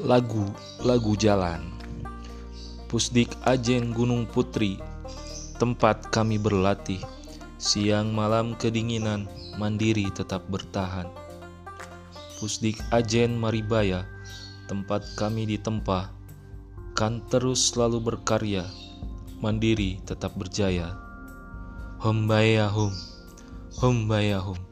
Lagu Lagu Jalan. Pusdik Ajen Gunung Putri Tempat kami berlatih. Siang malam kedinginan Mandiri tetap bertahan. Pusdik Ajen Maribaya Tempat kami ditempa. Kan terus selalu berkarya Mandiri tetap berjaya. Hum bayahum, hum bayahum.